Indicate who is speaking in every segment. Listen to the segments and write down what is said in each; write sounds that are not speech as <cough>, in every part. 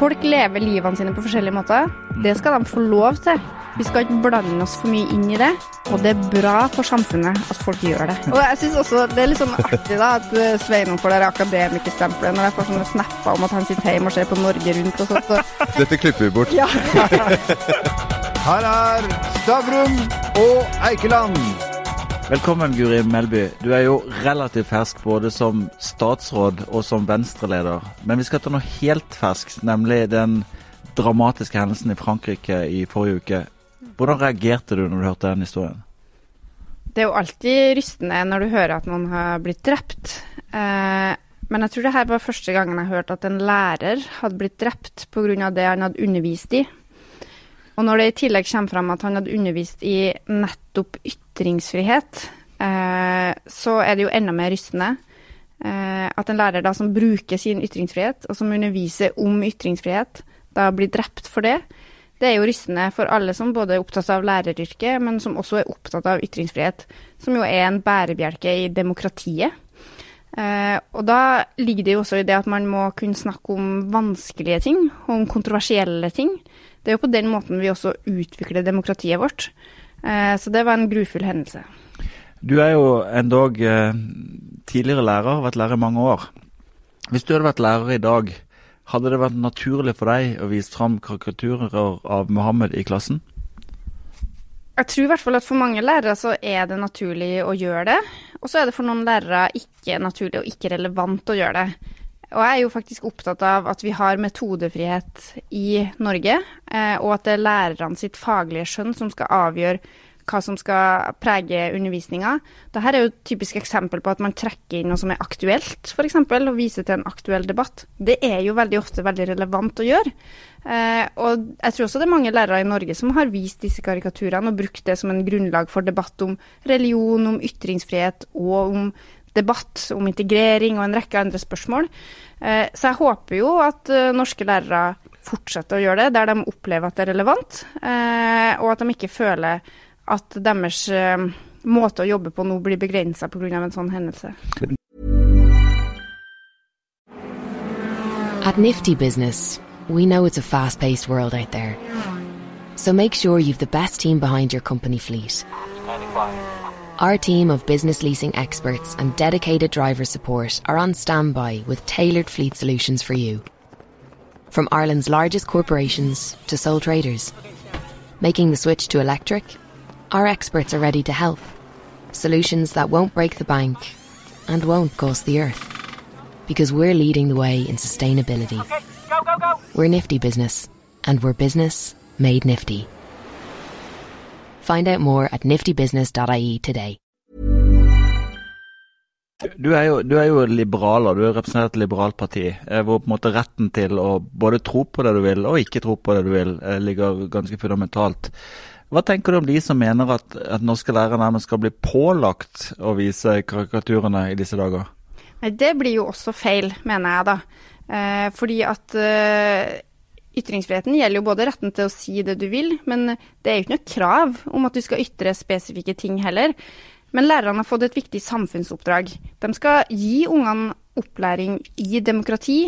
Speaker 1: Folk lever livene sine på forskjellige måter. Det skal de få lov til. Vi skal ikke blande oss for mye inn i det, og det er bra for samfunnet at folk gjør det. Og jeg synes også det er litt sånn artig da, at eh, Sveinung får det akademikerstempelet når jeg får sånne snapper om at han sitter hjemme og ser på Norge Rundt og sånt. Og... <laughs>
Speaker 2: Dette klipper vi bort.
Speaker 1: Ja. <laughs>
Speaker 3: Her er Stavrum og Eikeland.
Speaker 4: Velkommen, Guri Melby. Du er jo relativt fersk både som statsråd og som Venstre-leder. Men vi skal ta noe helt ferskt, nemlig den dramatiske hendelsen i Frankrike i forrige uke. Hvordan reagerte du når du hørte den historien?
Speaker 1: Det er jo alltid rystende når du hører at noen har blitt drept. Eh, men jeg tror det her var første gangen jeg hørte at en lærer hadde blitt drept pga. det han hadde undervist i. Og når det i tillegg kommer fram at han hadde undervist i nettopp ytringsfrihet, eh, så er det jo enda mer rystende. Eh, at en lærer da som bruker sin ytringsfrihet, og som underviser om ytringsfrihet, da blir drept for det. Det er jo rystende for alle som både er opptatt av læreryrket, men som også er opptatt av ytringsfrihet, som jo er en bærebjelke i demokratiet. Eh, og da ligger det jo også i det at man må kunne snakke om vanskelige ting, om kontroversielle ting. Det er jo på den måten vi også utvikler demokratiet vårt. Eh, så det var en grufull hendelse.
Speaker 4: Du er jo endog eh, tidligere lærer, har vært lærer i mange år. Hvis du hadde vært lærer i dag, hadde det vært naturlig for deg å vise fram karikaturer av Mohammed i klassen?
Speaker 1: Jeg tror i hvert fall at for mange lærere så er det naturlig å gjøre det. Og så er det for noen lærere ikke naturlig og ikke relevant å gjøre det. Og jeg er jo faktisk opptatt av at vi har metodefrihet i Norge, eh, og at det er lærerne sitt faglige skjønn som skal avgjøre hva som skal prege undervisninga. Dette er jo et typisk eksempel på at man trekker inn noe som er aktuelt, f.eks., og viser til en aktuell debatt. Det er jo veldig ofte veldig relevant å gjøre. Eh, og jeg tror også det er mange lærere i Norge som har vist disse karikaturene og brukt det som en grunnlag for debatt om religion, om ytringsfrihet og om debatt om integrering og en rekke andre spørsmål. Eh, så jeg håper jo at eh, norske lærere fortsetter å gjøre det der de opplever at det er relevant, eh, og at de ikke føler at deres måte å jobbe på nå blir begrensa pga. en sånn hendelse.
Speaker 5: At Nifty Business, we know it's a fast paced world out there. So make sure you've the best team behind your company fleet. Our team of business leasing experts and dedicated driver support are on standby with tailored fleet solutions for you. From Ireland's largest corporations to sole traders. Making the switch to electric? Our experts are ready to help. Solutions that won't break the bank and won't cost the earth. Because we're leading the way in sustainability.
Speaker 6: Okay, go, go, go.
Speaker 5: We're Nifty Business, and we're business made nifty. Find out more at niftybusiness.ie today.
Speaker 4: Du er, jo, du er jo liberaler, du representerer et liberalt parti, eh, hvor på en måte retten til å både tro på det du vil og ikke tro på det du vil, eh, ligger ganske fundamentalt. Hva tenker du om de som mener at, at norske lærere nærmest skal bli pålagt å vise karikaturene i disse dager?
Speaker 1: Nei, Det blir jo også feil, mener jeg da. Eh, fordi at eh, ytringsfriheten gjelder jo både retten til å si det du vil, men det er jo ikke noe krav om at du skal ytre spesifikke ting heller. Men lærerne har fått et viktig samfunnsoppdrag. De skal gi ungene opplæring i demokrati,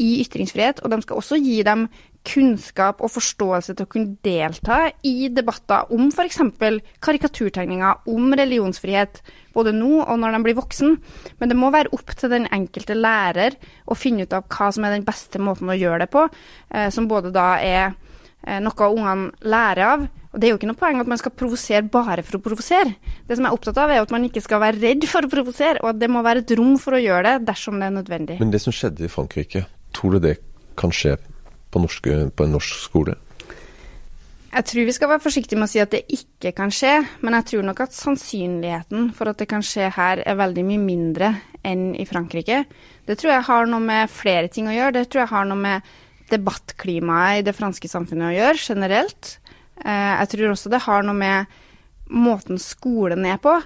Speaker 1: i ytringsfrihet, og de skal også gi dem kunnskap og forståelse til å kunne delta i debatter om f.eks. karikaturtegninger, om religionsfrihet, både nå og når de blir voksen. Men det må være opp til den enkelte lærer å finne ut av hva som er den beste måten å gjøre det på, eh, som både da er eh, noe ungene lærer av. Og Det er jo ikke noe poeng at man skal provosere bare for å provosere. Det som jeg er opptatt av, er at man ikke skal være redd for å provosere, og at det må være et rom for å gjøre det dersom det er nødvendig.
Speaker 2: Men det som skjedde i Frankrike, tror du det kan skje på, norske, på en norsk skole?
Speaker 1: Jeg tror vi skal være forsiktige med å si at det ikke kan skje, men jeg tror nok at sannsynligheten for at det kan skje her, er veldig mye mindre enn i Frankrike. Det tror jeg har noe med flere ting å gjøre. Det tror jeg har noe med debattklimaet i det franske samfunnet å gjøre, generelt. Eh, jeg tror også det har noe med måten skolen er på.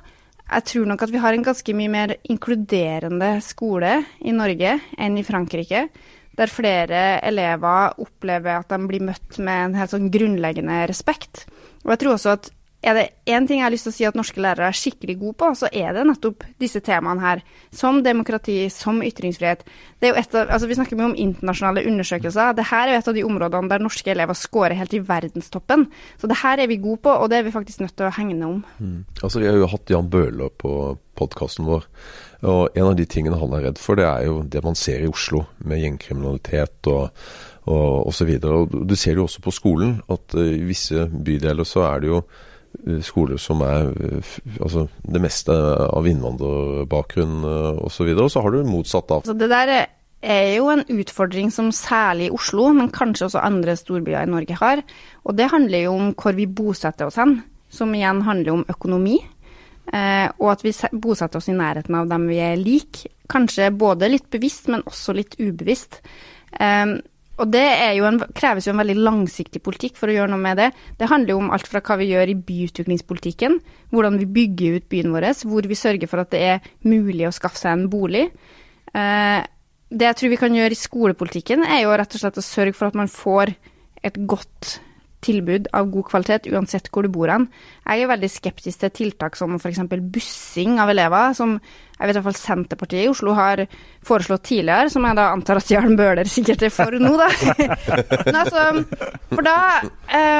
Speaker 1: Jeg tror nok at vi har en ganske mye mer inkluderende skole i Norge enn i Frankrike der flere elever opplever at de blir møtt med en helt sånn grunnleggende respekt. Og jeg tror også at er det én ting jeg har lyst til å si at norske lærere er skikkelig gode på, så er det nettopp disse temaene her. Som demokrati, som ytringsfrihet. Av, altså Vi snakker mye om internasjonale undersøkelser. Det her er jo et av de områdene der norske elever scorer helt i verdenstoppen. Så det her er vi gode på, og det er vi faktisk nødt til å hegne om.
Speaker 2: Mm. Altså, Vi har jo hatt Jan Bøhler på podkasten vår. Og en av de tingene han er redd for, det er jo det man ser i Oslo, med gjengkriminalitet og og osv. Du ser det jo også på skolen, at uh, i visse bydeler så er det jo skoler som er uh, altså det meste av innvandrerbakgrunn osv. Og, og så har du motsatt, da.
Speaker 1: Så det der er jo en utfordring som særlig Oslo, men kanskje også andre storbyer i Norge har. Og det handler jo om hvor vi bosetter oss hen, som igjen handler om økonomi. Eh, og at vi bosetter oss i nærheten av dem vi er lik. Kanskje både litt bevisst, men også litt ubevisst. Eh, og det jo en, kreves jo en veldig langsiktig politikk for å gjøre noe med det. Det handler jo om alt fra hva vi gjør i byutviklingspolitikken, hvordan vi bygger ut byen vår, hvor vi sørger for at det er mulig å skaffe seg en bolig. Eh, det jeg tror vi kan gjøre i skolepolitikken, er jo rett og slett å sørge for at man får et godt tilbud av god kvalitet uansett hvor du bor hen. Jeg er veldig skeptisk til tiltak som f.eks. bussing av elever, som jeg vet i hvert fall Senterpartiet i Oslo har foreslått tidligere, som jeg da antar at Jarl Bøhler sikkert er for nå, da. <laughs> Men altså, for da,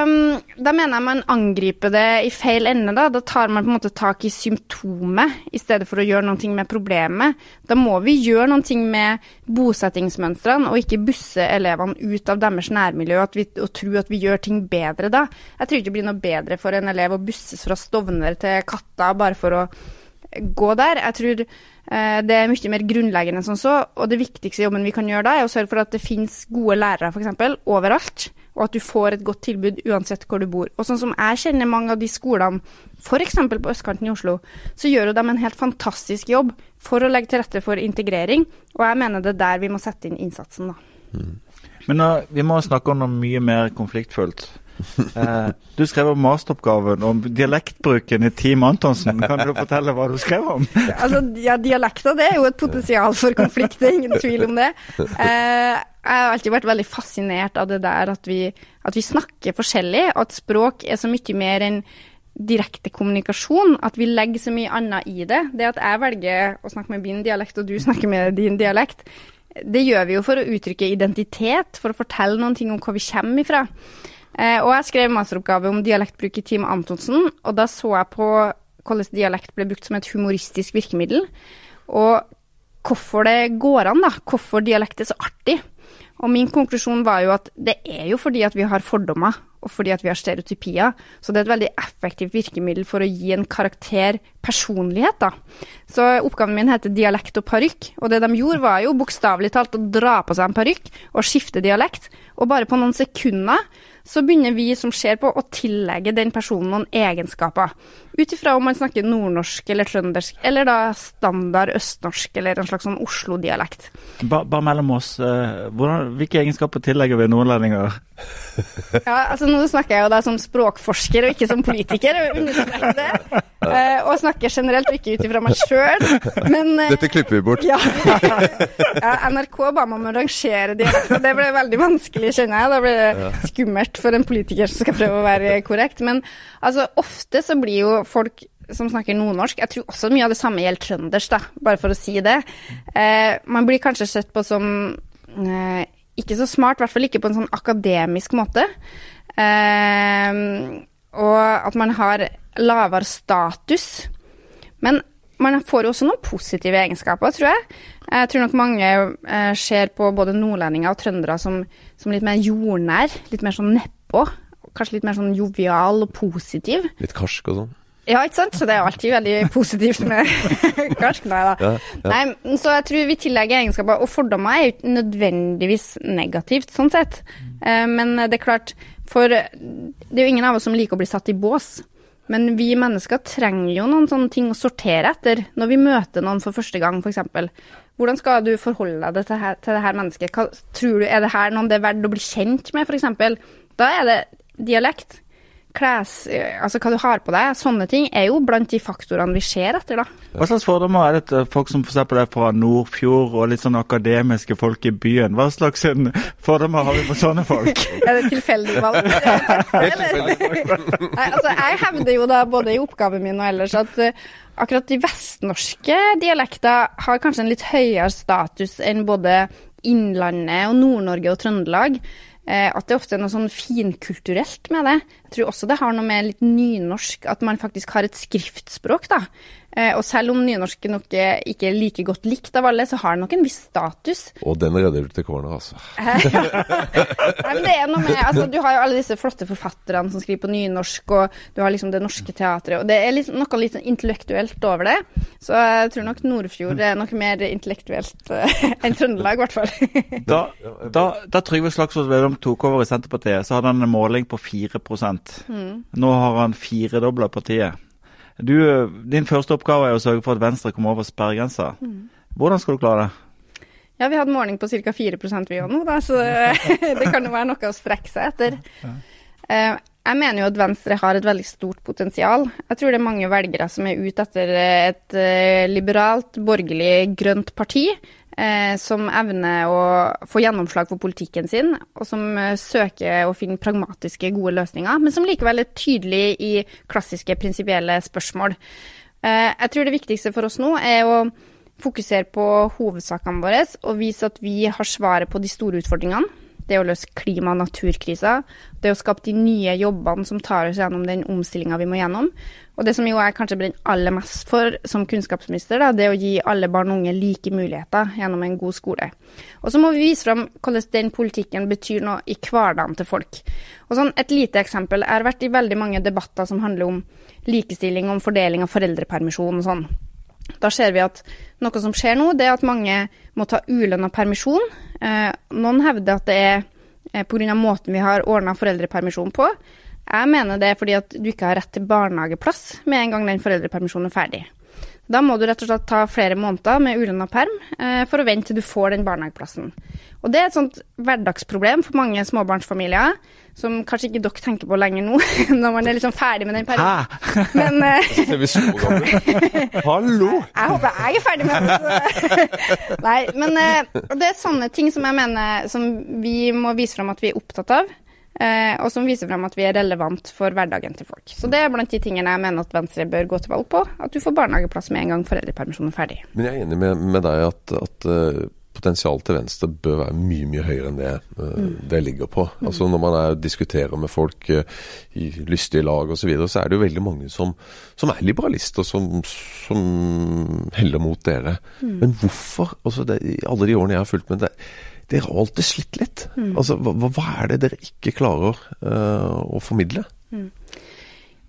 Speaker 1: um, da mener jeg man angriper det i feil ende, da. Da tar man på en måte tak i symptomet i stedet for å gjøre noe med problemet. Da må vi gjøre noe med bosettingsmønstrene, og ikke busse elevene ut av deres nærmiljø og, vi, og tro at vi gjør ting bedre da. Jeg tror ikke det blir noe bedre for en elev å busses fra Stovner til Katta bare for å gå der. Jeg tror eh, det er mye mer grunnleggende enn sånn så, og det viktigste jobben vi kan gjøre da, er å sørge for at det finnes gode lærere f.eks. overalt, og at du får et godt tilbud uansett hvor du bor. Og sånn som jeg kjenner mange av de skolene, f.eks. på østkanten i Oslo, så gjør jo de en helt fantastisk jobb for å legge til rette for integrering, og jeg mener det er der vi må sette inn innsatsen, da. Mm.
Speaker 4: Men uh, vi må snakke om noe mye mer konfliktfullt. Eh, du skrev om masteroppgaven om dialektbruken i Team Antonsen. Kan du fortelle hva du skrev om? <laughs>
Speaker 1: altså, ja, Dialekter det er jo et potensial for konflikt, det er ingen tvil om det. Eh, jeg har alltid vært veldig fascinert av det der at vi, at vi snakker forskjellig, at språk er så mye mer enn direkte kommunikasjon, at vi legger så mye annet i det. Det at jeg velger å snakke med min dialekt, og du snakker med din dialekt, det gjør vi jo for å uttrykke identitet, for å fortelle noen ting om hvor vi kommer ifra. Eh, og jeg skrev masteroppgave om dialektbruk i Team Antonsen, og da så jeg på hvordan dialekt ble brukt som et humoristisk virkemiddel, og hvorfor det går an, da. Hvorfor dialekt er så artig. Og min konklusjon var jo at det er jo fordi at vi har fordommer, og fordi at vi har stereotypier. Så det er et veldig effektivt virkemiddel for å gi en karakter personlighet, da. Så oppgaven min heter dialekt og parykk, og det de gjorde var jo bokstavelig talt å dra på seg en parykk og skifte dialekt, og bare på noen sekunder så begynner vi som ser på å tillegge den personen noen egenskaper. Ut ifra om man snakker nordnorsk eller trøndersk, eller da standard østnorsk eller en slags sånn Oslo-dialekt.
Speaker 4: Bare, ba mellom oss, uh, hvordan, hvilke egenskaper tillegger vi nordlendinger?
Speaker 1: ja, altså Nå snakker jeg jo da som språkforsker og ikke som politiker, det. Uh, og snakker generelt og ikke ut ifra meg sjøl.
Speaker 2: Uh, Dette klipper vi bort.
Speaker 1: Ja. ja, NRK ba meg om å rangere dialekter. Det ble veldig vanskelig, skjønner jeg. Da ble det skummelt for en politiker som skal prøve å være korrekt. Men altså, ofte så blir jo folk som snakker nordnorsk Jeg tror også mye av det samme gjelder trøndersk, da, bare for å si det. Eh, man blir kanskje sett på som eh, ikke så smart, i hvert fall ikke på en sånn akademisk måte. Eh, og at man har lavere status. Men man får jo også noen positive egenskaper, tror jeg. Jeg tror nok mange eh, ser på både nordlendinger og trøndere som, som, litt mer jordnær, litt mer sånn nedpå. Kanskje litt mer sånn jovial og positiv.
Speaker 2: Litt karsk og sånn?
Speaker 1: Ja, ikke sant. Så det er alltid veldig <laughs> positivt med <laughs> karsk. Nei da. Ja, ja. Nei, så jeg tror vi tillegger egenskaper. Og fordommer er jo ikke nødvendigvis negativt, sånn sett. Eh, men det er klart, for det er jo ingen av oss som liker å bli satt i bås. Men vi mennesker trenger jo noen sånne ting å sortere etter når vi møter noen for første gang, f.eks. Hvordan skal du forholde deg til, her, til det her mennesket? Hva, tror du, Er det her noen det er verdt å bli kjent med, f.eks.? Da er det dialekt. Kles... Altså hva du har på deg, sånne ting er jo blant de faktorene vi ser etter, da.
Speaker 4: Hva slags fordommer er det til folk som f.eks. er fra Nordfjord og litt sånn akademiske folk i byen? Hva slags en, fordommer har vi på sånne folk? <laughs>
Speaker 1: Er det <laughs> tilfeldig valg? Nei, altså, jeg hevder jo da både i oppgaven min og ellers at uh, akkurat de vestnorske dialekter har kanskje en litt høyere status enn både Innlandet og Nord-Norge og Trøndelag. Eh, at det ofte er noe sånn finkulturelt med det. Tror også det har noe med litt nynorsk, at man faktisk har et skriftspråk, da. Eh, og selv om nynorsk nok ikke er like godt likt av alle, så har det nok en viss status.
Speaker 2: Og den redder du til kårene, altså.
Speaker 1: Nei, <laughs> men det er noe med, altså, Du har jo alle disse flotte forfatterne som skriver på nynorsk, og du har liksom Det Norske Teatret, og det er liksom noe litt intellektuelt over det. Så jeg tror nok Nordfjord er noe mer intellektuelt uh, enn Trøndelag, i hvert fall.
Speaker 4: da, da, da Trygve Slagsvold Vedum tok over i Senterpartiet, så hadde han en måling på 4 mm. Nå har han firedobla partiet. Du, din første oppgave er å sørge for at Venstre kommer over sperregrensa. Mm. Hvordan skal du klare det?
Speaker 1: Ja, vi hadde måling på ca. 4% vi òg nå, da, så <laughs> det kan jo være noe å strekke seg etter. Uh, jeg mener jo at Venstre har et veldig stort potensial. Jeg tror det er mange velgere som er ute etter et uh, liberalt, borgerlig, grønt parti eh, som evner å få gjennomslag for politikken sin, og som eh, søker å finne pragmatiske, gode løsninger, men som likevel er tydelig i klassiske prinsipielle spørsmål. Eh, jeg tror det viktigste for oss nå er å fokusere på hovedsakene våre og vise at vi har svaret på de store utfordringene det å løse klima- og naturkrisa, det å skape de nye jobbene som tar oss gjennom den omstillinga vi må gjennom. Og det som jo jeg kanskje brenner aller mest for som kunnskapsminister, da, det å gi alle barn og unge like muligheter gjennom en god skole. Og så må vi vise fram hvordan den politikken betyr noe i hverdagen til folk. Og sånn, Et lite eksempel. Jeg har vært i veldig mange debatter som handler om likestilling, om fordeling av foreldrepermisjon og sånn. Da ser vi at noe som skjer nå, det er at mange må ta ulønna permisjon. Eh, noen hevder at det er eh, pga. måten vi har ordna foreldrepermisjon på. Jeg mener det er fordi at du ikke har rett til barnehageplass med en gang den foreldrepermisjonen er ferdig. Da må du rett og slett ta flere måneder med ulønna perm eh, for å vente til du får den barnehageplassen. Og det er et sånt hverdagsproblem for mange småbarnsfamilier, som kanskje ikke dere tenker på lenger nå, <laughs> når man er liksom ferdig med den perioden. Men <laughs> uh,
Speaker 2: Er vi så gamle? Hallo!
Speaker 1: Jeg håper jeg er ferdig med den. <laughs> Nei, men uh, det er sånne ting som jeg mener som vi må vise fram at vi er opptatt av. Eh, og som viser frem at vi er relevant for hverdagen til folk. Så det er blant de tingene jeg mener at Venstre bør gå til valg på. At du får barnehageplass med en gang foreldrepermisjonen er ferdig.
Speaker 2: Men jeg er enig med, med deg at, at uh, potensialet til Venstre bør være mye mye høyere enn det uh, mm. det ligger på. Mm. Altså Når man er, diskuterer med folk i lystige lag osv., så, videre, så er det jo veldig mange som, som er liberalister, som, som heller mot dere. Mm. Men hvorfor? Altså det, I alle de årene jeg har fulgt med det dere har alltid slitt litt. Mm. Altså, hva, hva, er det dere ikke klarer uh, å formidle? Mm.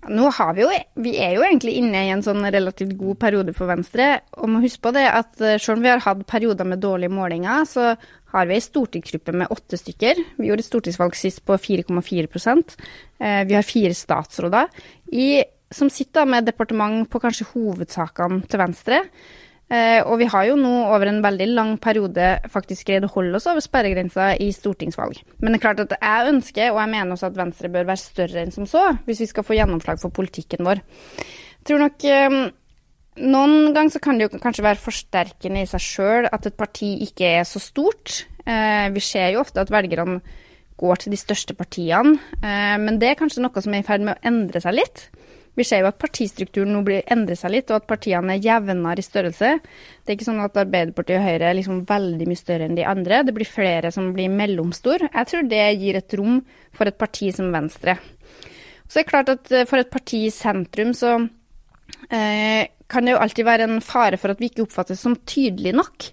Speaker 1: Nå har vi jo Vi er jo egentlig inne i en sånn relativt god periode for Venstre. Og må huske på det at eh, selv om vi har hatt perioder med dårlige målinger, så har vi ei stortingsgruppe med åtte stykker. Vi gjorde et stortingsvalg sist på 4,4 eh, Vi har fire statsråder i, som sitter med departement på kanskje hovedsakene til Venstre. Eh, og vi har jo nå over en veldig lang periode faktisk greid å holde oss over sperregrensa i stortingsvalg. Men det er klart at jeg ønsker, og jeg mener også at Venstre bør være større enn som så, hvis vi skal få gjennomslag for politikken vår. Jeg tror nok eh, noen ganger så kan det jo kanskje være forsterkende i seg sjøl at et parti ikke er så stort. Eh, vi ser jo ofte at velgerne går til de største partiene, eh, men det er kanskje noe som er i ferd med å endre seg litt. Vi ser jo at partistrukturen nå blir endrer seg litt, og at partiene er jevnere i størrelse. Det er ikke sånn at Arbeiderpartiet og Høyre er liksom veldig mye større enn de andre. Det blir flere som blir mellomstor. Jeg tror det gir et rom for et parti som Venstre. Så det er klart at eh, for et parti i sentrum så eh, kan det jo alltid være en fare for at vi ikke oppfattes som tydelig nok.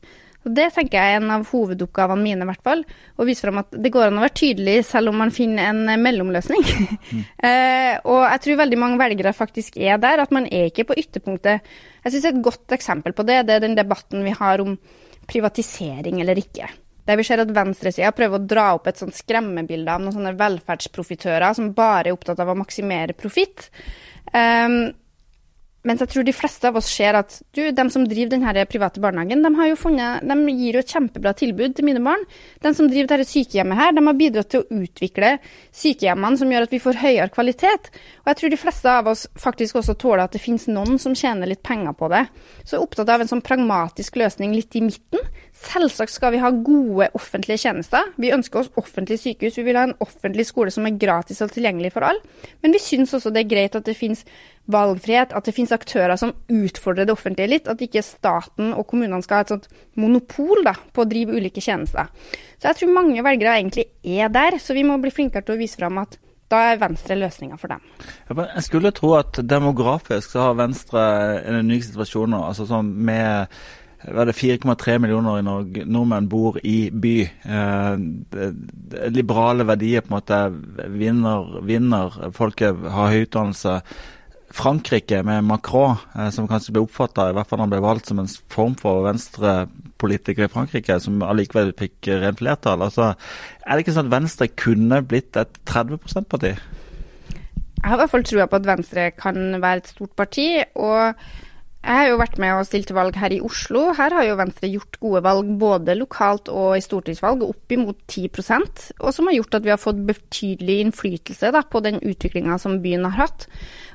Speaker 1: Og Det tenker jeg er en av hovedoppgavene mine, i hvert fall. Å vise fram at det går an å være tydelig selv om man finner en eh, mellomløsning. Mm. <laughs> eh, og jeg tror veldig mange velgere faktisk er der, at man er ikke på ytterpunktet. Jeg syns et godt eksempel på det, det er den debatten vi har om privatisering eller ikke. Der vi ser at venstresida prøver å dra opp et sånt skremmebilde av noen sånne velferdsprofitører som bare er opptatt av å maksimere profitt. Um, mens jeg tror de fleste av oss ser at du, de som driver denne private barnehagen, de, har jo funnet, de gir jo et kjempebra tilbud til mine barn. De som driver dette sykehjemmet her, de har bidratt til å utvikle sykehjemmene som gjør at vi får høyere kvalitet. Og jeg tror de fleste av oss faktisk også tåler at det finnes noen som tjener litt penger på det. Så jeg er opptatt av en sånn pragmatisk løsning litt i midten. Selvsagt skal vi ha gode offentlige tjenester. Vi ønsker oss offentlige sykehus. Vi vil ha en offentlig skole som er gratis og tilgjengelig for alle. Men vi syns også det er greit at det finnes valgfrihet, at det finnes aktører som utfordrer det offentlige litt. At ikke staten og kommunene skal ha et sånt monopol da, på å drive ulike tjenester. Så jeg tror mange velgere egentlig er der, så vi må bli flinkere til å vise fram at da er Venstre løsninga for dem.
Speaker 4: Jeg skulle tro at demografisk så har Venstre en unik situasjon nå. altså sånn med 4,3 millioner i nordmenn bor i by. Eh, liberale verdier på en måte vinner. vinner. Folket har høy utdannelse. Frankrike med Macron, eh, som kanskje ble oppfatta, i hvert fall han ble valgt som en form for venstrepolitiker i Frankrike, som allikevel fikk rent flertall. Altså, er det ikke sånn at Venstre kunne blitt et 30 %-parti?
Speaker 1: Jeg har i hvert fall trua på at Venstre kan være et stort parti. og jeg har jo vært med og stilt valg her i Oslo. Her har jo Venstre gjort gode valg både lokalt og i stortingsvalg, opp imot 10% og som har gjort at vi har fått betydelig innflytelse da, på den utviklinga som byen har hatt.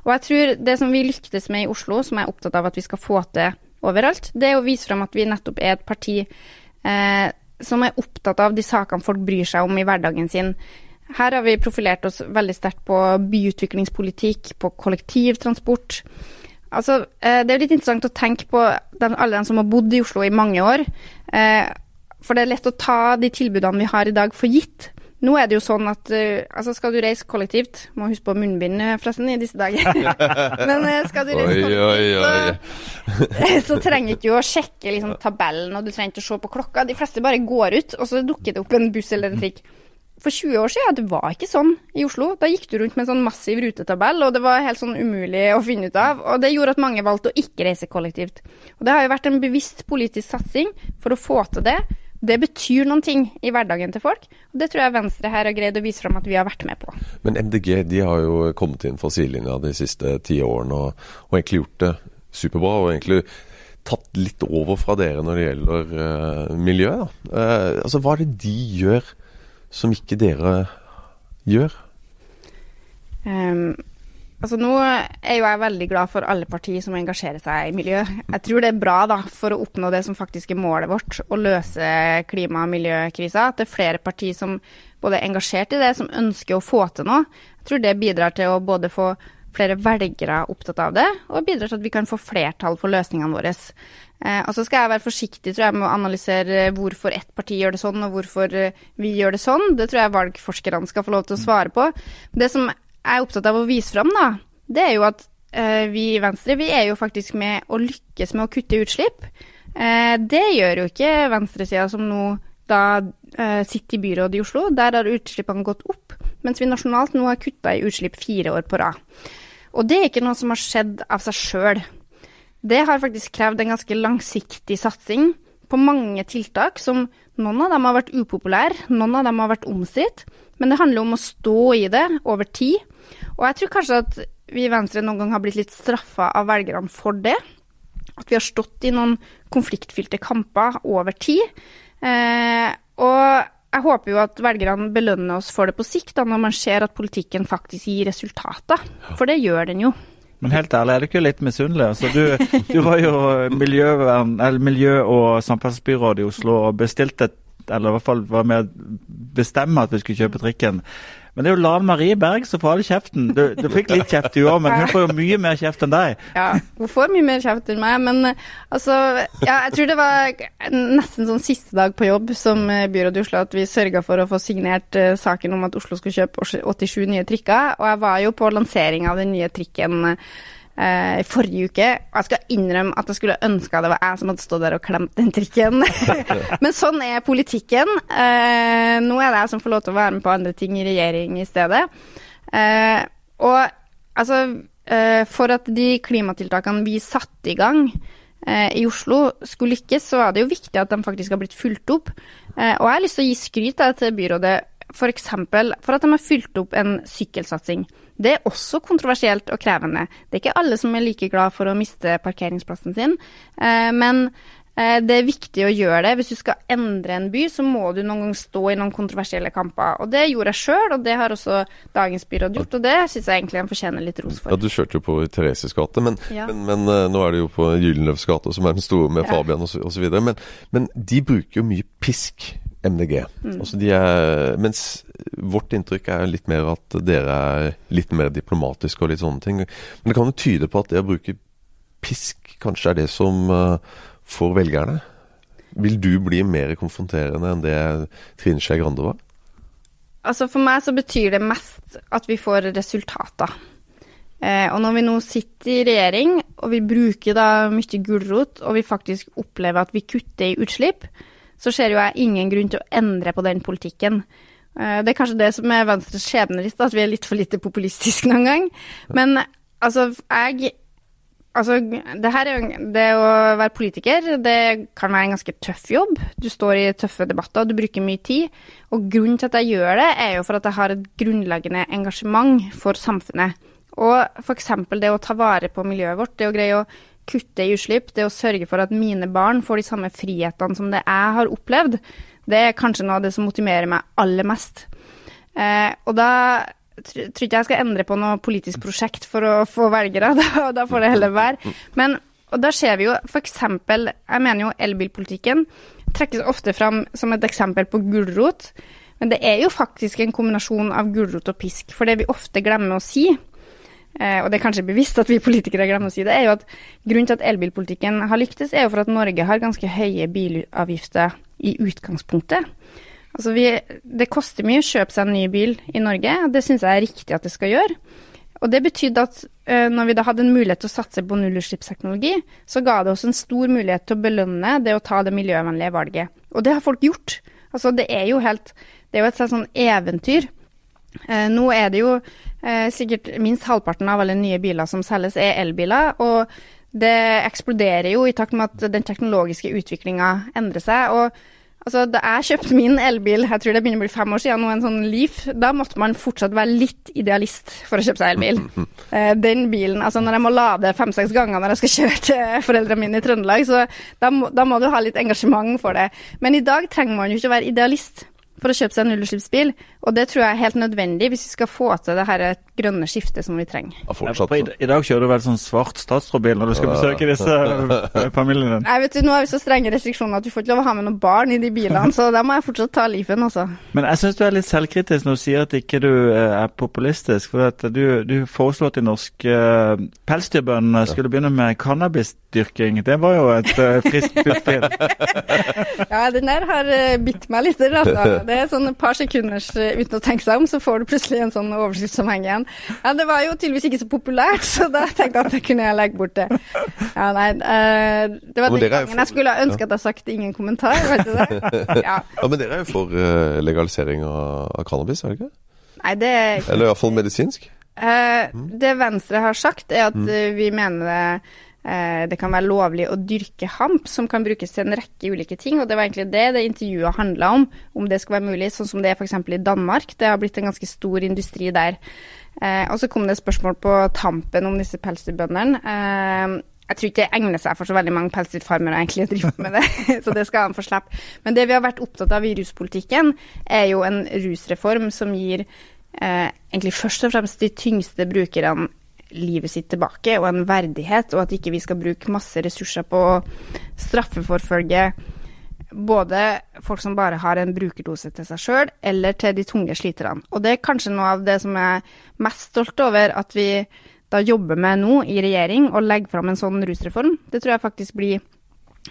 Speaker 1: Og jeg tror det som vi lyktes med i Oslo, som jeg er opptatt av at vi skal få til overalt, det er å vise frem at vi nettopp er et parti eh, som er opptatt av de sakene folk bryr seg om i hverdagen sin. Her har vi profilert oss veldig sterkt på byutviklingspolitikk, på kollektivtransport. Altså, eh, det er litt interessant å tenke på den, alle de som har bodd i Oslo i mange år. Eh, for det er lett å ta de tilbudene vi har i dag for gitt. Nå er det jo sånn at uh, altså skal du reise kollektivt Må huske på munnbind forresten i disse dager. <laughs> Men skal du reise kollektivt, så, <laughs> så trenger ikke du å sjekke liksom, tabellen, og du trenger ikke å se på klokka. De fleste bare går ut, og så dukker det opp en buss eller en trikk. For 20 år siden det var ikke sånn i Oslo. Da gikk du rundt med en sånn massiv rutetabell, og det var helt sånn umulig å finne ut av. Og det gjorde at mange valgte å ikke reise kollektivt. Og det har jo vært en bevisst politisk satsing for å få til det det betyr noen ting i hverdagen til folk. og Det tror jeg Venstre her har greid å vise fram at vi har vært med på.
Speaker 2: Men MDG de har jo kommet inn for sidelinja de siste ti årene og, og, egentlig gjort det superbra. Og egentlig tatt litt over fra dere når det gjelder uh, miljø. Uh, altså, hva er det de gjør som ikke dere gjør?
Speaker 1: Um, Altså Nå er jo jeg veldig glad for alle partier som engasjerer seg i miljø. Jeg tror det er bra da, for å oppnå det som faktisk er målet vårt, å løse klima- og miljøkrisa. At det er flere partier som både er engasjert i det, som ønsker å få til noe. Jeg tror det bidrar til å både få flere velgere opptatt av det, og bidrar til at vi kan få flertall for løsningene våre. Eh, og så skal jeg være forsiktig tror jeg, med å analysere hvorfor ett parti gjør det sånn, og hvorfor vi gjør det sånn. Det tror jeg valgforskerne skal få lov til å svare på. Det som jeg er opptatt av å vise fram, da, det er jo at uh, vi i Venstre vi er jo faktisk med å lykkes med å kutte utslipp. Det gjør jo ikke venstresida som nå da sitter i byrådet i Oslo. Der har utslippene gått opp, mens vi nasjonalt nå har kutta i utslipp fire år på rad. Og det er ikke noe som har skjedd av seg sjøl. Det har faktisk krevd en ganske langsiktig satsing på mange tiltak som noen av dem har vært upopulære, noen av dem har vært omstridt, men det handler om å stå i det over tid. Og jeg tror kanskje at vi i Venstre noen gang har blitt litt straffa av velgerne for det. At vi har stått i noen konfliktfylte kamper over tid. Eh, og jeg håper jo at velgerne belønner oss for det på sikt, da, når man ser at politikken faktisk gir resultater. For det gjør den jo.
Speaker 4: Men helt ærlig, er du ikke litt misunnelig? Altså, du, du, var jo miljøvern, miljø- og samferdselsbyråd i Oslo og bestilte, eller i hvert fall var med å bestemme at vi skulle kjøpe trikken. Men det er jo Lan Marie Berg som får all kjeften. Du, du fikk litt <laughs> kjeft du òg, men hun får jo mye mer kjeft enn deg.
Speaker 1: Ja, hun får mye mer kjeft enn meg, men altså ja, Jeg tror det var nesten sånn siste dag på jobb som byråd i Oslo at vi sørga for å få signert uh, saken om at Oslo skulle kjøpe 87 nye trikker. Og jeg var jo på lansering av den nye trikken uh, eh, forrige uke. Og jeg skal innrømme at jeg skulle ønska det var jeg som hadde stått der og klemt den trikken. <laughs> Men sånn er politikken. Eh, nå er det jeg som får lov til å være med på andre ting i regjering i stedet. Eh, og altså For at de klimatiltakene vi satte i gang i Oslo skulle lykkes, så er det jo viktig at de faktisk har blitt fulgt opp. Og jeg har lyst til å gi skryt til byrådet f.eks. For, for at de har fulgt opp en sykkelsatsing. Det er også kontroversielt og krevende. Det er ikke alle som er like glad for å miste parkeringsplassen sin, eh, men eh, det er viktig å gjøre det. Hvis du skal endre en by, så må du noen gang stå i noen kontroversielle kamper. Og det gjorde jeg sjøl, og det har også dagens byråd gjort, og det syns jeg egentlig han fortjener litt ros for.
Speaker 2: Ja, Du kjørte jo på Thereses gate, men,
Speaker 1: Ja.
Speaker 2: men, men eh, nå er det jo på Gyldenløves gate, som er den store med
Speaker 1: Ja.
Speaker 2: Fabian osv. Men, men de bruker jo mye pisk, MDG.
Speaker 1: Mm.
Speaker 2: Altså de er, mens vårt inntrykk er litt mer at dere er litt mer diplomatiske og litt sånne ting. Men det kan jo tyde på at det å bruke pisk kanskje er det som uh, får velgerne. Vil du bli mer konfronterende enn det Trine Skei Grande var?
Speaker 1: Altså For meg så betyr det mest at vi får resultater. Eh, og når vi nå sitter i regjering, og vi bruker da mye gulrot, og vi faktisk opplever at vi kutter i utslipp, så ser jo jeg ingen grunn til å endre på den politikken. Eh, det er kanskje det som er Venstres skjebnerist, at vi er litt for lite populistiske noen gang. Men altså, jeg Altså, det her er Det å være politiker, det kan være en ganske tøff jobb. Du står i tøffe debatter, du bruker mye tid. Og grunnen til at jeg gjør det, er jo for at jeg har et grunnleggende engasjement for samfunnet. Og f.eks. det å ta vare på miljøet vårt, det å greie å kutte i utslipp, det å sørge for at mine barn får de samme frihetene som det jeg har opplevd, det er kanskje noe av det som motiverer meg aller mest. Eh, og da tror tror ikke jeg skal endre på noe politisk prosjekt for å få velgere, <laughs> da, da får det heller være. Men og da ser vi jo f.eks. Jeg mener jo elbilpolitikken trekkes ofte fram som et eksempel på gulrot. Men det er jo faktisk en kombinasjon av gulrot og pisk. For det vi ofte glemmer å si, og det er kanskje bevisst at vi politikere glemmer å si det, er jo at grunnen til at elbilpolitikken har lyktes, er jo for at Norge har ganske høye bilavgifter i utgangspunktet. Altså vi, det koster mye å kjøpe seg en ny bil i Norge, og det syns jeg er riktig at det skal gjøre. Og det betydde at eh, når vi da hadde en mulighet til å satse på nullutslippsteknologi, så ga det oss en stor mulighet til å belønne det å ta det miljøvennlige valget. Og det har folk gjort. Altså det er jo helt Det er jo et sånn eventyr. Eh, nå er det jo eh, sikkert minst halvparten av alle nye biler som selges, er elbiler. Og det eksploderer jo i takt med at den teknologiske utviklinga endrer seg. og Altså, Da jeg kjøpte min elbil, jeg tror det begynner å bli fem år siden, nå en sånn Leaf, da måtte man fortsatt være litt idealist for å kjøpe seg elbil. <laughs> Eh, Den bilen, altså når jeg må lade fem-seks ganger når jeg skal kjøre til foreldrene mine i Trøndelag, så da må, da må du ha litt engasjement for det. Men i dag trenger man jo ikke å være idealist for å kjøpe seg en nullutslippsbil, og det tror jeg er helt nødvendig hvis vi skal få til det her grønne skiftet som vi trenger.
Speaker 2: Ja, fortsatt.
Speaker 4: I, I dag kjører du vel sånn svart statsrådbil når du skal besøke disse eh, familiene.
Speaker 1: Nei, vet du, Nå har vi så strenge restriksjoner at du får ikke lov å ha med noen barn i de bilene, så da må jeg fortsatt ta livet, altså.
Speaker 4: Men jeg syns du er litt selvkritisk når du sier at ikke du eh, er populistisk. For at du, du foreslo at de norske eh, pelsdyrbøndene skulle begynne med cannabisdyrking. Det var jo et friskt utspill. <laughs>
Speaker 1: Ja, den der har bitt meg litt. Altså. <laughs> Det er sånn et par sekunders eh, uten å tenke seg om, så får du plutselig en sånn overskrift som henger igjen. Ja, det var jo tydeligvis ikke så populært, så da tenkte jeg at jeg kunne legge bort det. Ja, nei, eh, det var den
Speaker 2: dere
Speaker 1: gangen jeg skulle ha ønsket at jeg hadde sagt ingen kommentar, vet du det? <laughs> Ja.
Speaker 2: Ja, Men dere er jo for eh, legalisering av, cannabis, er det ikke?
Speaker 1: Nei, det er ikke
Speaker 2: Eller iallfall medisinsk?
Speaker 1: Det Venstre har sagt, er at eh, vi mener det, det kan være lovlig å dyrke hamp, som kan brukes til en rekke ulike ting. Og det var egentlig det det intervjuet handla om, om det skulle være mulig, sånn som det er f.eks. i Danmark. Det har blitt en ganske stor industri der. Eh, og så kom det et spørsmål på tampen om disse pelsdyrbøndene. Eh, jeg tror ikke det egner seg for så veldig mange pelsdyrfarmere egentlig å drive med det, <laughs> så det skal han få slippe. Men det vi har vært opptatt av i ruspolitikken, er jo en rusreform som gir eh, egentlig først og fremst de tyngste brukerne livet sitt tilbake, og en verdighet, og at ikke vi skal bruke masse ressurser på å straffeforfølge både folk som bare har en brukerdose til seg sjøl, eller til de tunge sliterne. Og det er kanskje noe av det som jeg er mest stolt over at vi da jobber med nå i regjering, og legger fram en sånn rusreform. Det tror jeg faktisk blir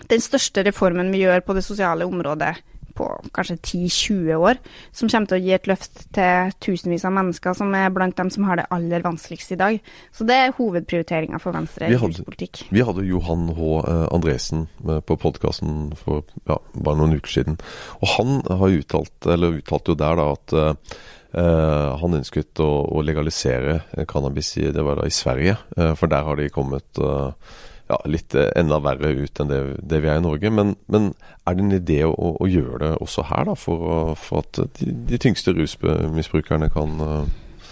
Speaker 1: den største reformen vi gjør på det sosiale området på kanskje 10-20 år, som kommer til å gi et løft til tusenvis av mennesker som er blant dem som har det aller vanskeligst i dag. Så det er hovedprioriteringa for Venstre i
Speaker 2: Vi
Speaker 1: ruspolitikk.
Speaker 2: Vi hadde Johan H. eh, Andresen på podkasten for ja, bare noen uker siden. Og han har uttalt, eller uttalte jo der da at eh, eh, han ønsket å, å legalisere eh, cannabis i, det var da i Sverige. uh, for der har de kommet eh, ja, litt eh, enda verre ut enn det, det, vi er i Norge. Men, men er det en idé å, å, gjøre det også her, da, for, for at de, de, tyngste rusmisbrukerne kan, eh,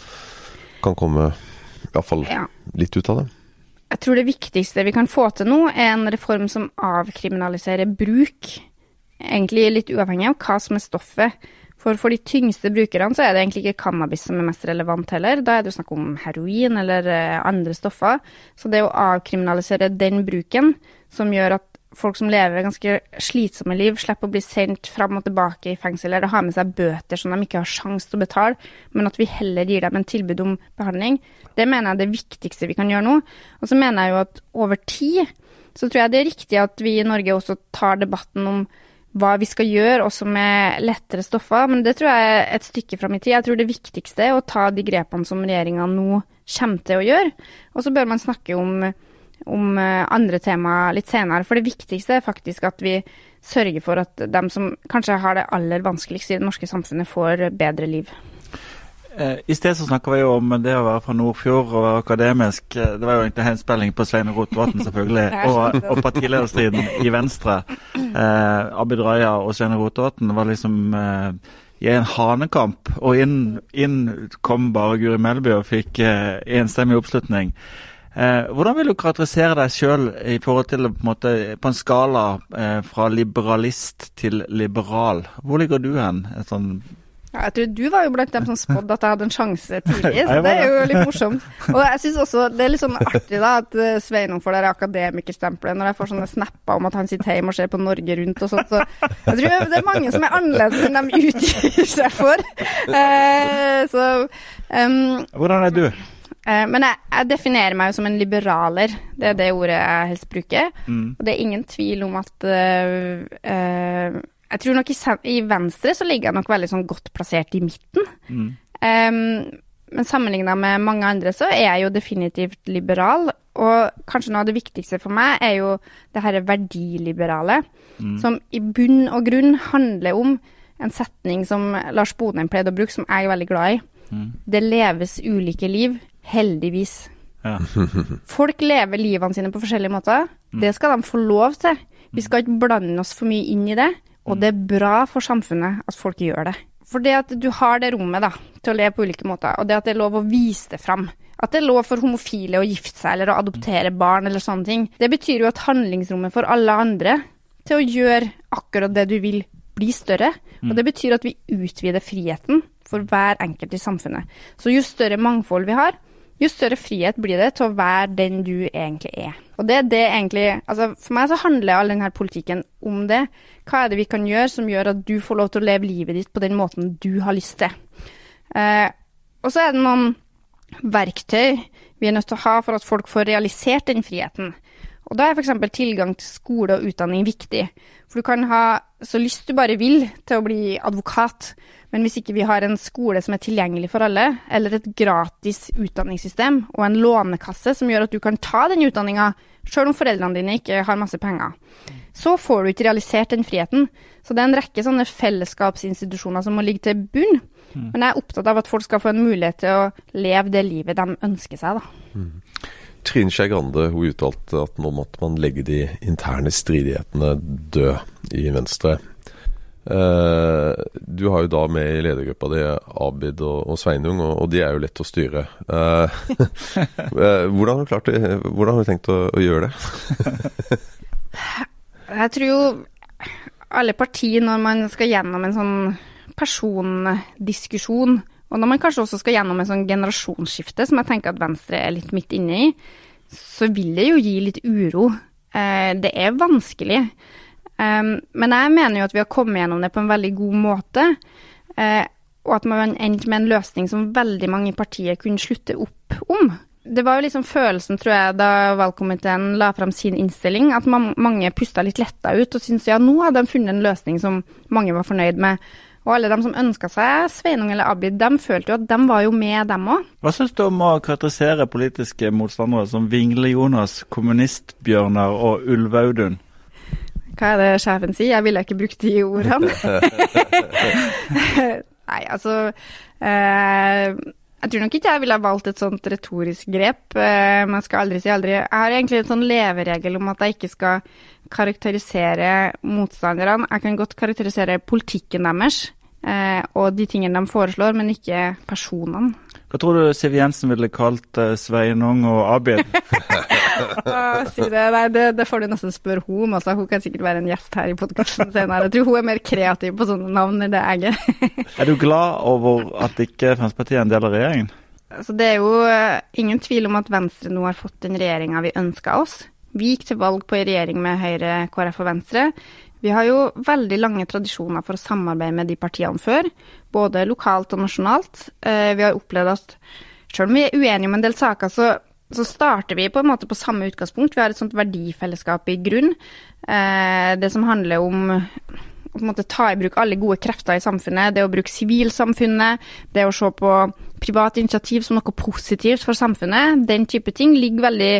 Speaker 2: kan komme iallfall ja. litt ut av det?
Speaker 1: Jeg tror det viktigste vi kan få til nå, er en reform som avkriminaliserer bruk. Egentlig litt uavhengig av hva som er stoffet. For for de tyngste brukerne så er det egentlig ikke cannabis som er mest relevant heller. Da er det jo snakk om heroin eller eh, andre stoffer. Så det å avkriminalisere den bruken, som gjør at folk som lever ganske slitsomme liv, slipper å bli sendt fram og tilbake i fengsel eller ha med seg bøter som de ikke har sjanse til å betale, men at vi heller gir dem en tilbud om behandling, det mener jeg er det viktigste vi kan gjøre nå. Og så mener jeg jo at over tid så tror jeg det er riktig at vi i Norge også tar debatten om hva vi skal gjøre, også med lettere stoffer. Men det tror jeg er et stykke fram i tid. Jeg tror det viktigste er å ta de grepene som regjeringa nå kommer til å gjøre. Og så bør man snakke om om eh, andre tema litt senere. For det viktigste er faktisk at vi sørger for at de som kanskje har det aller vanskeligst i det norske samfunnet, får bedre liv.
Speaker 4: Eh, I sted så snakka vi jo om det å være fra Nordfjord og være akademisk. Eh, det var jo egentlig henspilling på Svein Rotevatn, selvfølgelig. <laughs> og, og partilederstriden i Venstre. Eh, Abid Raja og Svein Rotevatn var liksom eh, i en hanekamp. Og inn, inn, kom bare Guri Melby og fikk eh, enstemmig oppslutning. Eh, hvordan vil du karakterisere deg sjøl i forhold til på en, måte, på en skala fra liberalist til liberal? Hvor ligger du hen? Et Sånn
Speaker 1: ja, jeg tror du var jo blant dem som spådde at jeg hadde en sjanse tidlig, <laughs> så det er jo litt morsomt. Og jeg syns også det er litt sånn artig da at eh, Sveinung får det akademikerstempelet når jeg får sånne snapper om at han sitter hjemme og ser på Norge Rundt og sånt. Så jeg tror det er mange som er annerledes enn de utgir seg for. Eh, så um,
Speaker 4: Hvordan er du?
Speaker 1: Eh, men jeg, jeg, definerer meg jo som en liberaler. Det er det ordet jeg helst bruker. Mm. Og det er ingen tvil om at uh, uh, Jeg tror nok i, i, Venstre så ligger jeg nok veldig sånn godt plassert i midten. Mm. Um, men sammenligna med mange andre så er jeg jo definitivt liberal. Og kanskje noe av det viktigste for meg er jo det herre verdiliberale, mm. som i bunn og grunn handler om en setning som Lars Bonheim pleide å bruke, som jeg er veldig glad i. Mm. Det leves ulike liv Heldigvis. Ja. <laughs> Folk lever livene sine på forskjellige måter. Mm. Det skal de få lov til. Vi skal ikke blande oss for mye inn i det. Og det er bra for samfunnet at folk gjør det. For det at du har det rommet da, til å leve på ulike måter, og det at det er lov å vise det fram, at det er lov for homofile å gifte seg eller å adoptere barn eller sånne ting, det betyr jo at handlingsrommet for alle andre til å gjøre akkurat det du vil, blir større. Og det betyr at vi utvider friheten for hver enkelt i samfunnet. Så jo større mangfold vi har, jo større frihet blir det til å være den du egentlig er. Og det er det egentlig Altså, for meg så handler all denne politikken om det. Hva er det vi kan gjøre som gjør at du får lov til å leve livet ditt på den måten du har lyst til? Eh, og så er det noen verktøy vi er nødt til å ha for at folk får realisert den friheten. Og da er f.eks. tilgang til skole og utdanning viktig. For du kan ha så lyst du bare vil til å bli advokat, men hvis ikke vi har en skole som er tilgjengelig for alle, eller et gratis utdanningssystem og en lånekasse som gjør at du kan ta den utdanninga sjøl om foreldrene dine ikke har masse penger, så får du ikke realisert den friheten. Så det er en rekke sånne fellesskapsinstitusjoner som må ligge til bunn. Mm. Men jeg er opptatt av at folk skal få en mulighet til å leve det livet de ønsker seg, da. Mm.
Speaker 2: Trine Skei Grande uttalte at nå måtte man legge de interne stridighetene død i Venstre. Uh, du har jo da med i ledergruppa di Abid og, og Sveinung, og, og, de er jo lett å styre. Uh, <laughs> hvordan, har du det? hvordan har du tenkt å, å gjøre det? <laughs>
Speaker 1: Jeg tror jo alle partier, når man skal gjennom en sånn persondiskusjon, og når man kanskje også skal gjennom en sånn generasjonsskifte, som jeg tenker at Venstre er litt midt inne i, så vil det jo gi litt uro. Det er vanskelig. Um, men jeg mener jo at vi har kommet gjennom det på en veldig god måte. Uh, og at man endte med en løsning som veldig mange partier kunne slutte opp om. Det var jo liksom følelsen, tror jeg, da valgkomiteen la fram sin innstilling, at man, mange pusta litt letta ut og syntes ja, nå hadde de funnet en løsning som mange var fornøyd med. Og alle de som ønska seg Sveinung eller Abid, de følte jo at de var jo med, dem òg.
Speaker 4: Hva syns du om å karakterisere politiske motstandere som Vingle-Jonas, Kommunistbjørnar og Ulv-Audun?
Speaker 1: Hva er det sjefen sier? Jeg ville ikke brukt de ordene. <laughs> Nei, altså eh, Jeg tror nok ikke jeg ville valgt et sånt retorisk grep. eh, Man skal aldri si aldri. Jeg har egentlig en sånn leveregel om at jeg ikke skal karakterisere motstanderne. Jeg kan godt karakterisere politikken deres og de tingene de foreslår, men ikke personene.
Speaker 4: Hva tror du Siv Jensen ville kalt uh, Sveinung og Abid? <laughs>
Speaker 1: Si det. Nei, det, det får du nesten spørre hun om. Altså. Hun kan sikkert være en gjest her i podkasten senere. Jeg tror hun er mer kreativ på sånne navn enn det jeg er. <laughs>
Speaker 4: er du glad over at ikke Fremskrittspartiet er en del av regjeringen?
Speaker 1: Altså, det er jo uh, ingen tvil om at Venstre nå har fått den regjeringa vi ønska oss. Vi gikk til valg på en regjering med Høyre, KrF og Venstre. Vi har jo veldig lange tradisjoner for å samarbeide med de partiene før, både lokalt og nasjonalt. Uh, vi har opplevd at selv om vi er uenige om en del saker, så, så, starter vi på en måte på samme utgangspunkt. Vi har et sånt verdifellesskap i grunn. Uh, det som handler om å på en måte ta i bruk alle gode krefter i samfunnet. Det å bruke sivilsamfunnet, det å se på privat initiativ som noe positivt for samfunnet. Den type ting ligger veldig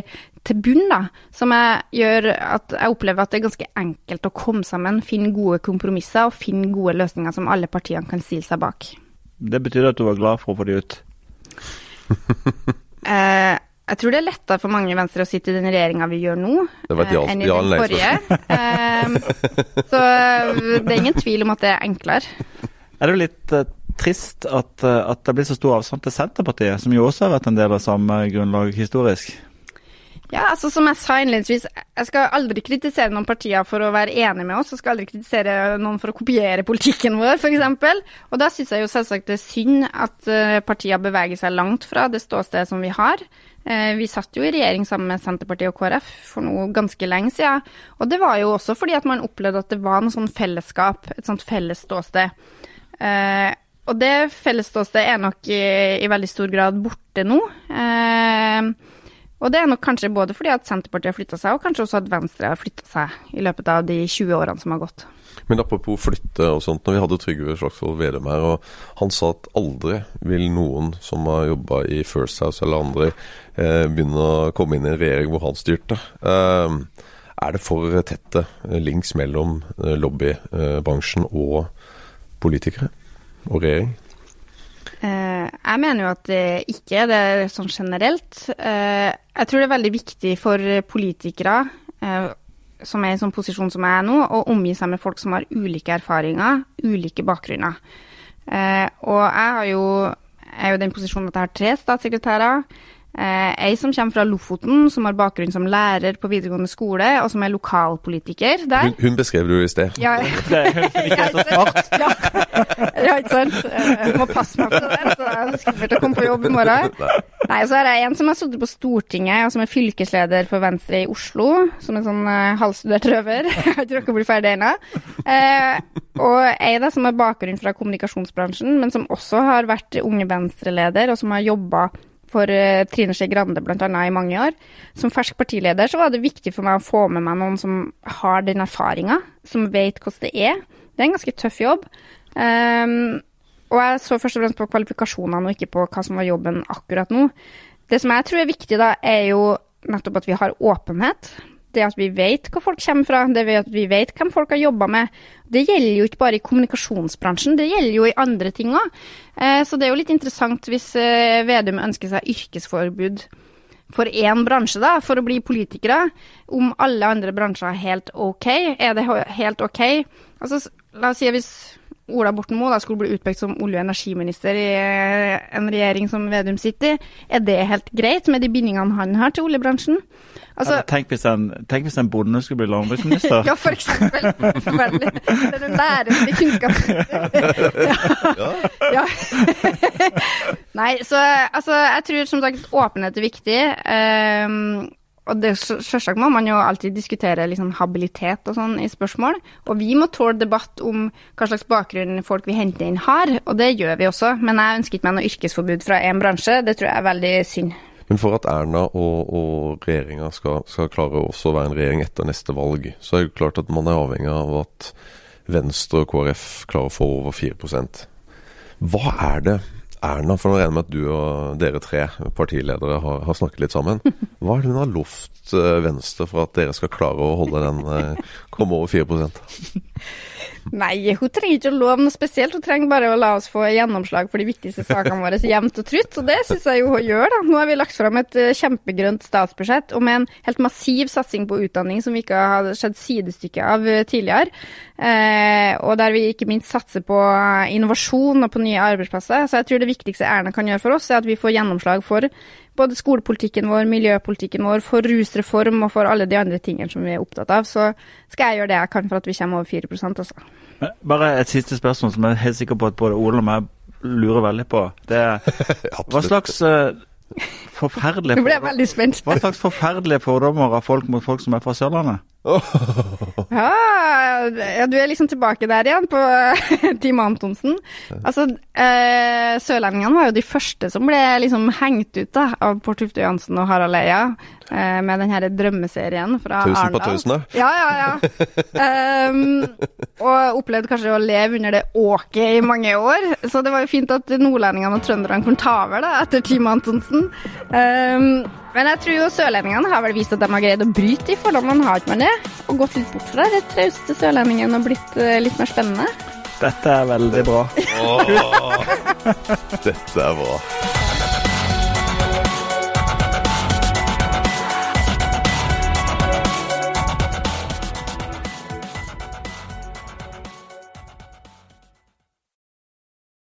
Speaker 1: til bunn, da. Som jeg gjør at jeg opplever at det er ganske enkelt å komme sammen, finne gode kompromisser og finne gode løsninger som alle partiene kan stille seg bak.
Speaker 4: Det betyr at du var glad for å få det ut?
Speaker 1: eh, jeg tror det er lettere for mange i Venstre å sitte i den regjeringa vi gjør nå,
Speaker 2: ja, enn i den forrige.
Speaker 1: eh, så det er ingen tvil om at det er enklere.
Speaker 4: Er det jo litt trist at, at, det blir så stor avstand til Senterpartiet, som jo også har vært en del av samme grunnlag historisk?
Speaker 1: Ja, altså som jeg sa innledningsvis, jeg skal aldri kritisere noen partier for å være enig med oss, Jeg skal aldri kritisere noen for å kopiere politikken vår, f.eks. Og da syns jeg jo selvsagt det er synd at partier beveger seg langt fra det ståstedet som vi har. Vi satt jo i regjering sammen med Senterpartiet og KrF for noe ganske lenge siden. Og det var jo også fordi at man opplevde at det var noe sånn fellesskap, et sånt felles ståsted. Eh, og det fellesståstedet er nok i, i, veldig stor grad borte nå. Eh, og det er nok kanskje både fordi at Senterpartiet har flytta seg, og kanskje også at Venstre har flytta seg i løpet av de 20 årene som har gått.
Speaker 2: Men apropos flytte og sånt, når vi hadde Trygve Slagsvold Vedum her, og han sa at aldri vil noen som har jobba i First House eller andre, eh, begynne å komme inn i en regjering hvor han styrte. Eh, er det for tette links mellom lobbybransjen og politikere og regjering?
Speaker 1: Jeg mener jo at det ikke er det sånn generelt. Jeg tror det er veldig viktig for politikere som er i sånn posisjon som jeg er nå, å omgi seg med folk som har ulike erfaringer, ulike bakgrunner. Og jeg har jo, jeg er jo i den posisjonen at jeg har tre statssekretærer. Eh, ei som kommer fra Lofoten, som har bakgrunn som lærer på videregående skole, og som er lokalpolitiker der.
Speaker 2: Hun, hun beskrev du i sted.
Speaker 1: Ja, <laughs>
Speaker 4: ikke så smart. <laughs>
Speaker 1: ja, ja, ikke sant. Jeg må passe meg for det der, så jeg er skummelt å komme på jobb i morgen. <laughs> Nei, så er det en som har sittet på Stortinget, og som er fylkesleder for Venstre i Oslo. Som en sånn uh, halvstudert røver. Jeg har ikke rukket å bli ferdig ennå. Eh, og ei da som har bakgrunn fra kommunikasjonsbransjen, men som også har vært Unge Venstre-leder, og som har jobba for uh, Trine Skei Grande bl.a. i mange år. Som fersk partileder så var det viktig for meg å få med meg noen som har den erfaringa, som vet hvordan det er. Det er en ganske tøff jobb. Um, og jeg så først og fremst på kvalifikasjonene og ikke på hva som var jobben akkurat nå. Det som jeg tror er viktig, da, er jo nettopp at vi har åpenhet. Det at vi vet hvor folk kommer fra, det at vi vet hvem folk har jobba med. Det gjelder jo ikke bare i kommunikasjonsbransjen, det gjelder jo i andre ting òg. Eh, så det er jo litt interessant hvis eh, Vedum ønsker seg yrkesforbud for én bransje, da, for å bli politikere. Om alle andre bransjer er helt ok. Er det helt ok? Altså, la oss si hvis Ola Borten Moe skulle bli utpekt som olje- og energiminister i eh, en regjering som Vedum sitter i. Er det helt greit med de bindingene han har til oljebransjen?
Speaker 4: Altså, tenk, hvis en, tenk, hvis en, bonde skulle bli landbruksminister? <laughs>
Speaker 1: ja, for eksempel. Det er den lærende kunnskapen. kunnskap. ja. ja. <laughs> Nei, så altså, jeg tror som sagt åpenhet er viktig. Um, og det, selvsagt må man jo alltid diskutere liksom, habilitet og sånn i spørsmål. Og vi må tåle debatt om hva slags bakgrunn folk vi henter inn har, og det gjør vi også. Men jeg ønsker ikke meg noe yrkesforbud fra én bransje, det tror jeg er veldig synd.
Speaker 2: Men for at Erna og, og regjeringa skal, skal, klare også å være en regjering etter neste valg, så er det klart at man er avhengig av at Venstre og KrF klarer å få over 4% Hva er det Erna, for nå regner jeg med at du og dere tre partiledere har, har, snakket litt sammen. <laughs> Hva er det hun har lovt Venstre for at dere skal klare å holde den komme over 4
Speaker 1: Nei, hun trenger ikke å love noe spesielt. Hun trenger bare å la oss få gjennomslag for de viktigste sakene våre jevnt og trutt. Og det syns jeg jo hun gjør, da. Nå har vi lagt fram et uh, kjempegrønt statsbudsjett og med en helt massiv satsing på utdanning som vi ikke har sett sidestykke av uh, tidligere. Eh, og der vi ikke minst satser på innovasjon og på nye arbeidsplasser. Så jeg tror det viktigste Erna kan gjøre for oss, er at vi får gjennomslag for både skolepolitikken vår, miljøpolitikken vår, for rusreform og for alle de andre tingene som vi er opptatt av. Så skal jeg gjøre det jeg kan for at vi kommer over 4 også.
Speaker 4: Bare et siste spørsmål som jeg er helt sikker på at både Ole og meg lurer veldig på. Det er <laughs> hva slags uh, forferdelige
Speaker 1: Nå ble jeg veldig spent.
Speaker 4: Hva slags forferdelige fordommer har folk mot folk som er fra Sørlandet?
Speaker 1: Ja, du er liksom tilbake der igjen, på <laughs> Team Antonsen. Altså, eh, sørlendingene var jo de første som ble liksom hengt ut da, av Pål Tufte Johansen og Harald Eia. Eh, med den her drømmeserien fra
Speaker 2: Tusen på tusen,
Speaker 1: Ja, ja, ja. Um, og opplevde kanskje å leve under det åket i mange år. Så det var jo fint at nordlendingene og trønderne kunne ta over da, etter Team Antonsen. Um, men jeg tror jo sørlendingene har vel vist at de har greid å bryte de fordommene, har ikke man det? Og gått litt bort fra det trauste sørlendingen og blitt uh, litt mer spennende.
Speaker 4: Dette er veldig bra.
Speaker 2: Dette er bra.